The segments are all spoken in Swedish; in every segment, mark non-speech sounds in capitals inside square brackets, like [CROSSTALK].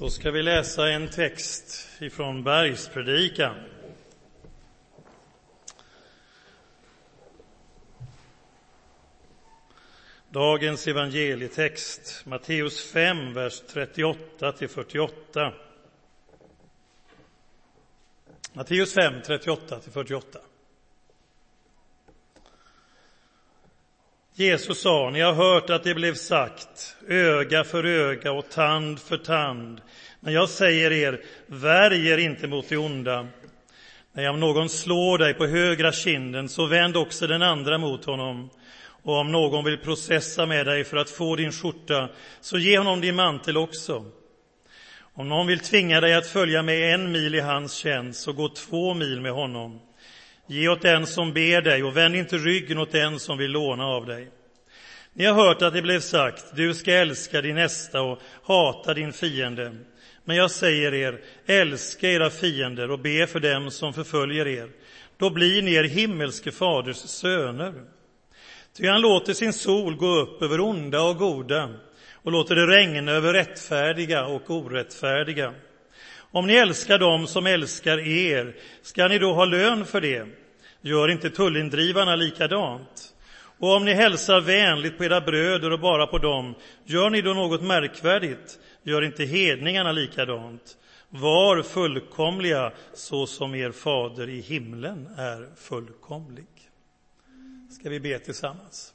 Då ska vi läsa en text ifrån Bergspredikan. Dagens evangelietext, Matteus 5, vers 38 till 48. Matteus 5, 38 till 48. Jesus sa, ni har hört att det blev sagt, öga för öga och tand för tand. Men jag säger er, värj er inte mot det onda. Nej, om någon slår dig på högra kinden, så vänd också den andra mot honom. Och om någon vill processa med dig för att få din skjorta, så ge honom din mantel också. Om någon vill tvinga dig att följa med en mil i hans tjänst, så gå två mil med honom. Ge åt den som ber dig och vänd inte ryggen åt den som vill låna av dig. Ni har hört att det blev sagt, du ska älska din nästa och hata din fiende. Men jag säger er, älska era fiender och be för dem som förföljer er. Då blir ni er himmelske faders söner. Ty han låter sin sol gå upp över onda och goda och låter det regna över rättfärdiga och orättfärdiga. Om ni älskar dem som älskar er, ska ni då ha lön för det? Gör inte tullindrivarna likadant? Och om ni hälsar vänligt på era bröder och bara på dem, gör ni då något märkvärdigt? Gör inte hedningarna likadant? Var fullkomliga så som er fader i himlen är fullkomlig. Ska vi be tillsammans?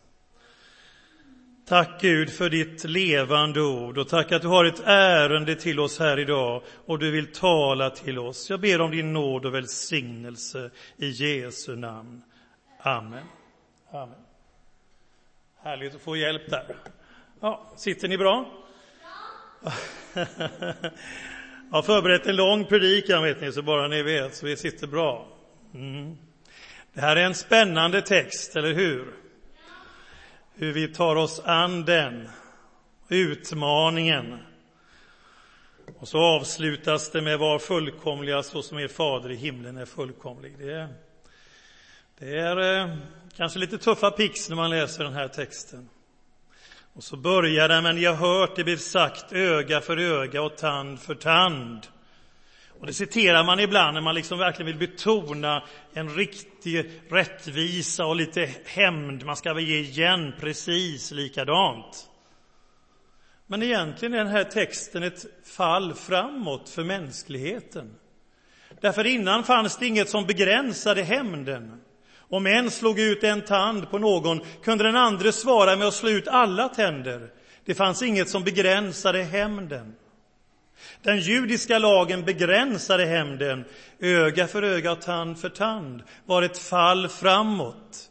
Tack Gud för ditt levande ord och tack att du har ett ärende till oss här idag och du vill tala till oss. Jag ber om din nåd och välsignelse i Jesu namn. Amen. Amen. Härligt att få hjälp där. Ja, sitter ni bra? [LAUGHS] Ja. Jag har förberett en lång predikan, vet ni, så bara ni vet, så vi sitter bra. Mm. Det här är en spännande text, eller hur? Hur vi tar oss an den, utmaningen. Och så avslutas det med var fullkomliga så som er fader i himlen är fullkomlig. Det är, det är eh, kanske lite tuffa pix när man läser den här texten. Och så börjar den, men ni har hört det blir sagt öga för öga och tand för tand. Och det citerar man ibland när man liksom verkligen vill betona en riktig rättvisa och lite hämnd. Man ska väl ge igen precis likadant. Men egentligen är den här texten ett fall framåt för mänskligheten. Därför innan fanns det inget som begränsade hämnden. Om en slog ut en tand på någon kunde den andra svara med att slå ut alla tänder. Det fanns inget som begränsade hämnden. Den judiska lagen begränsade hämnden. Öga för öga och tand för tand var ett fall framåt.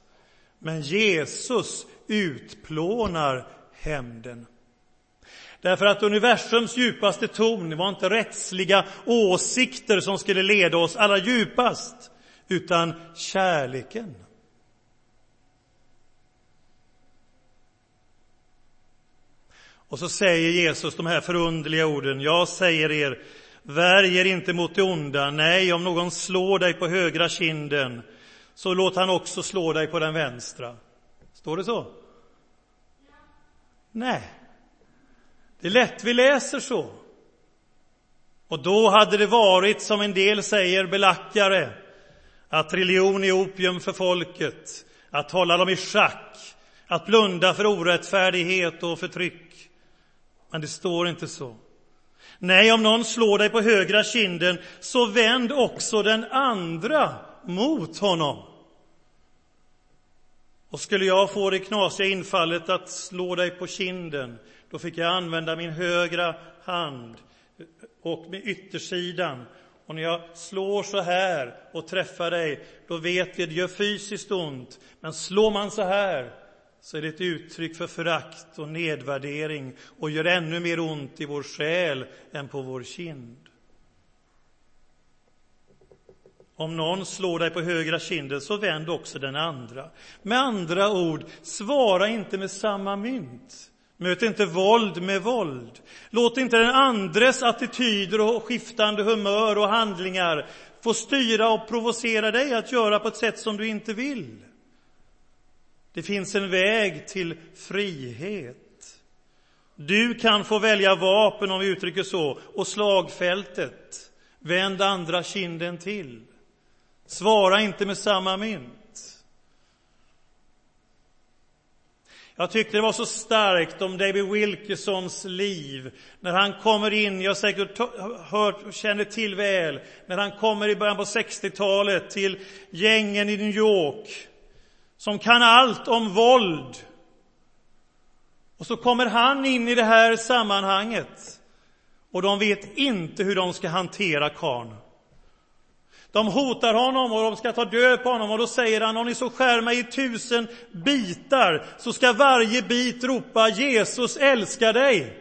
Men Jesus utplånar hämnden. Därför att universums djupaste ton var inte rättsliga åsikter som skulle leda oss allra djupast, utan kärleken. Och så säger Jesus de här förundliga orden. Jag säger er, värj er inte mot det onda. Nej, om någon slår dig på högra kinden, så låt han också slå dig på den vänstra. Står det så? Nej. Det är lätt vi läser så. Och då hade det varit, som en del säger, belackare, att religion är opium för folket, att hålla dem i schack, att blunda för orättfärdighet och förtryck. Men det står inte så. Nej, om någon slår dig på högra kinden, så vänd också den andra mot honom. Och skulle jag få det knasiga infallet att slå dig på kinden, då fick jag använda min högra hand och med yttersidan. Och när jag slår så här och träffar dig, då vet vi att det gör fysiskt ont. Men slår man så här, så är det ett uttryck för förakt och nedvärdering och gör ännu mer ont i vår själ än på vår kind. Om någon slår dig på högra kinden, så vänd också den andra. Med andra ord, svara inte med samma mynt. Möt inte våld med våld. Låt inte den andres attityder och skiftande humör och handlingar få styra och provocera dig att göra på ett sätt som du inte vill. Det finns en väg till frihet. Du kan få välja vapen, om vi uttrycker så, och slagfältet. Vänd andra kinden till. Svara inte med samma mynt. Jag tyckte det var så starkt om David Wilkersons liv när han kommer in, jag har säkert hört och känner till väl, när han kommer i början på 60-talet till gängen i New York som kan allt om våld. Och så kommer han in i det här sammanhanget och de vet inte hur de ska hantera karln. De hotar honom och de ska ta död på honom och då säger han om ni så skär mig i tusen bitar så ska varje bit ropa Jesus älskar dig.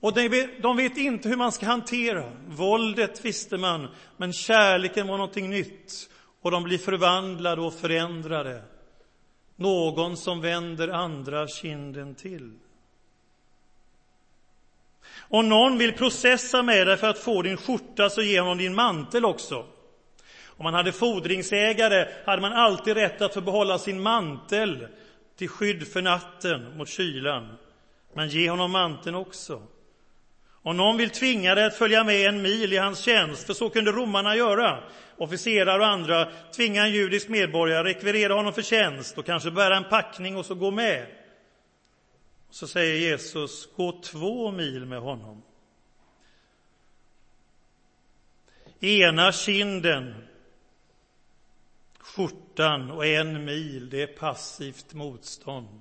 Och de vet inte hur man ska hantera. Våldet visste man, men kärleken var någonting nytt. Och de blir förvandlade och förändrade. Någon som vänder andra kinden till. Om någon vill processa med dig för att få din skjorta så ge honom din mantel också. Om man hade fordringsägare hade man alltid rätt att få behålla sin mantel till skydd för natten mot kylan. Men ge honom manteln också. Om någon vill tvinga dig att följa med en mil i hans tjänst, för så kunde romarna göra, officerare och andra, tvinga en judisk medborgare, rekvirera honom för tjänst och kanske bära en packning och så gå med. Så säger Jesus, gå två mil med honom. Ena kinden, skjortan och en mil, det är passivt motstånd.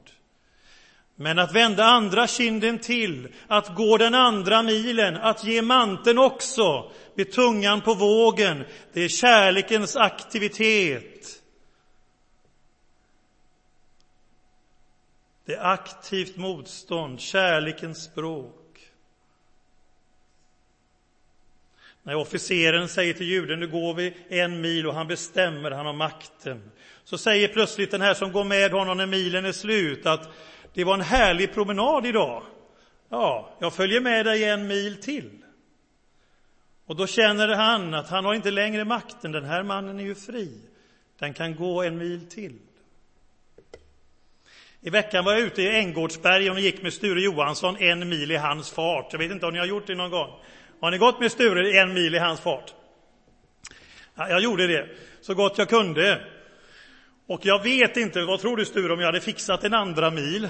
Men att vända andra kinden till, att gå den andra milen, att ge manteln också, med tungan på vågen, det är kärlekens aktivitet. Det är aktivt motstånd, kärlekens språk. När officeren säger till juden, nu går vi en mil och han bestämmer, han har makten. Så säger plötsligt den här som går med honom när milen är slut att det var en härlig promenad idag. Ja, jag följer med dig en mil till. Och då känner han att han har inte längre makten, den här mannen är ju fri. Den kan gå en mil till. I veckan var jag ute i Änggårdsbergen och gick med Sture Johansson en mil i hans fart. Jag vet inte om ni har gjort det någon gång. Har ni gått med Sture en mil i hans fart? Ja, jag gjorde det så gott jag kunde. Och jag vet inte, vad tror du Sture, om jag hade fixat en andra mil?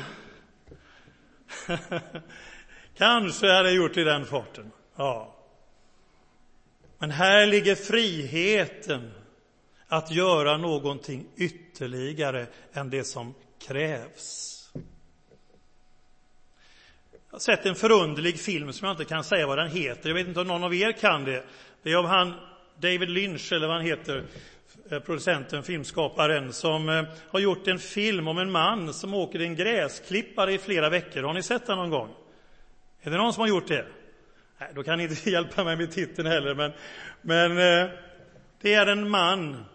[LAUGHS] Kanske hade jag gjort i den farten. Ja. Men här ligger friheten att göra någonting ytterligare än det som krävs. Jag har sett en förunderlig film som jag inte kan säga vad den heter. Jag vet inte om någon av er kan det. Det är av han David Lynch, eller vad han heter, eh, producenten, filmskaparen, som eh, har gjort en film om en man som åker i en gräsklippare i flera veckor. Har ni sett den någon gång? Är det någon som har gjort det? Nej, då kan ni inte [LAUGHS] hjälpa mig med titeln heller, men, men eh, det är en man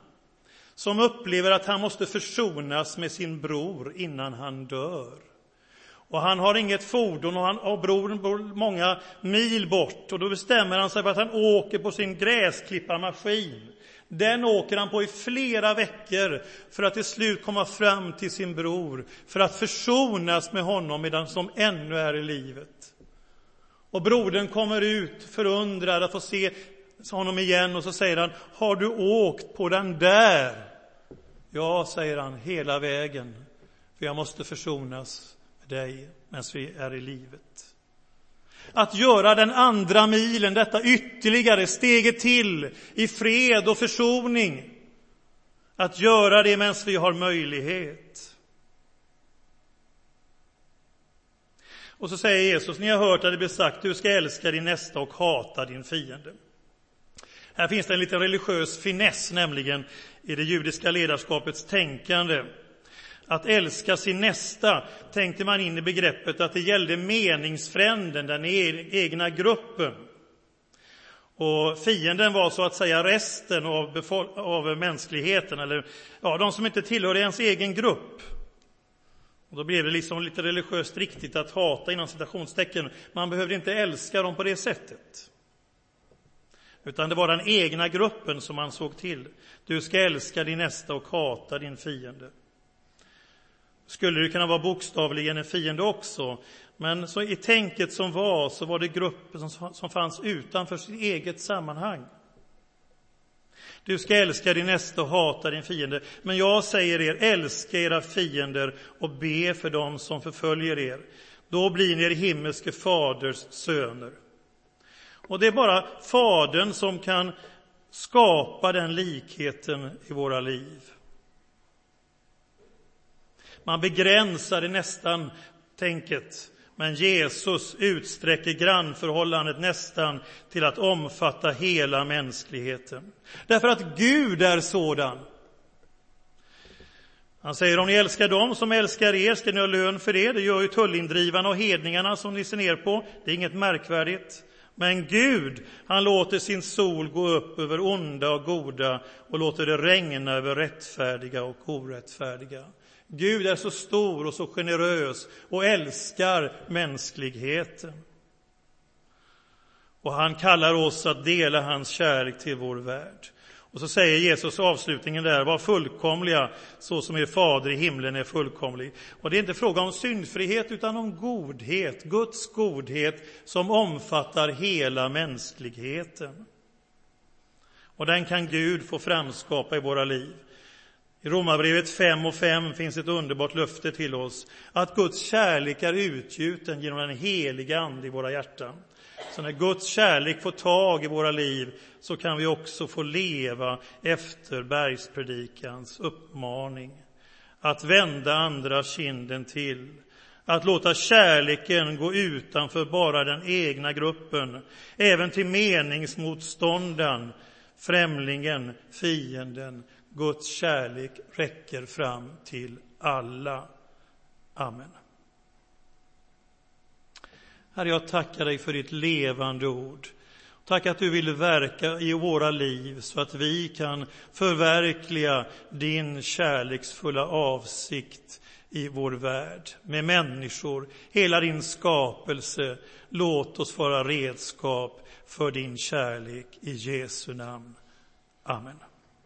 som upplever att han måste försonas med sin bror innan han dör. Och han har inget fordon och, han, och brodern bor många mil bort. Och då bestämmer han sig för att han åker på sin gräsklipparmaskin. Den åker han på i flera veckor för att till slut komma fram till sin bror, för att försonas med honom medan som ännu är i livet. Och brodern kommer ut förundrad att få se honom igen och så säger han, har du åkt på den där? Ja, säger han, hela vägen, för jag måste försonas med dig medan vi är i livet. Att göra den andra milen, detta ytterligare steget till i fred och försoning. Att göra det medan vi har möjlighet. Och så säger Jesus, ni har hört att det blir sagt, du ska älska din nästa och hata din fiende. Här finns det en liten religiös finess, nämligen i det judiska ledarskapets tänkande. Att älska sin nästa tänkte man in i begreppet att det gällde meningsfränden, den e- egna gruppen. Och fienden var så att säga resten av, av mänskligheten, eller ja, de som inte tillhörde ens egen grupp. Och då blev det liksom lite religiöst riktigt att hata inom citationstecken. Man behövde inte älska dem på det sättet. Utan det var den egna gruppen som man såg till. Du ska älska din nästa och hata din fiende. skulle det kunna vara bokstavligen en fiende också. Men så i tänket som var så var det gruppen som, som fanns utanför sitt eget sammanhang. Du ska älska din nästa och hata din fiende. Men jag säger er, älska era fiender och be för dem som förföljer er. Då blir ni er himmelske faders söner. Och det är bara Fadern som kan skapa den likheten i våra liv. Man begränsar det nästan tänket, men Jesus utsträcker grannförhållandet nästan till att omfatta hela mänskligheten. Därför att Gud är sådan. Han säger om ni älskar dem som älskar er ska ni ha lön för det. Det gör ju tullindrivarna och hedningarna som ni ser ner på. Det är inget märkvärdigt. Men Gud, han låter sin sol gå upp över onda och goda och låter det regna över rättfärdiga och orättfärdiga. Gud är så stor och så generös och älskar mänskligheten. Och han kallar oss att dela hans kärlek till vår värld. Och så säger Jesus avslutningen där, var fullkomliga så som er fader i himlen är fullkomlig. Och det är inte fråga om syndfrihet utan om godhet, Guds godhet som omfattar hela mänskligheten. Och den kan Gud få framskapa i våra liv. I Romarbrevet 5 och 5 finns ett underbart löfte till oss att Guds kärlek är utgjuten genom den heliga Ande i våra hjärtan. Så när Guds kärlek får tag i våra liv så kan vi också få leva efter bergspredikans uppmaning. Att vända andra kinden till. Att låta kärleken gå utanför bara den egna gruppen, även till meningsmotståndaren, främlingen, fienden. Guds kärlek räcker fram till alla. Amen. Herre, jag tackar dig för ditt levande ord. Tack att du vill verka i våra liv så att vi kan förverkliga din kärleksfulla avsikt i vår värld med människor, hela din skapelse. Låt oss vara redskap för din kärlek i Jesu namn. Amen.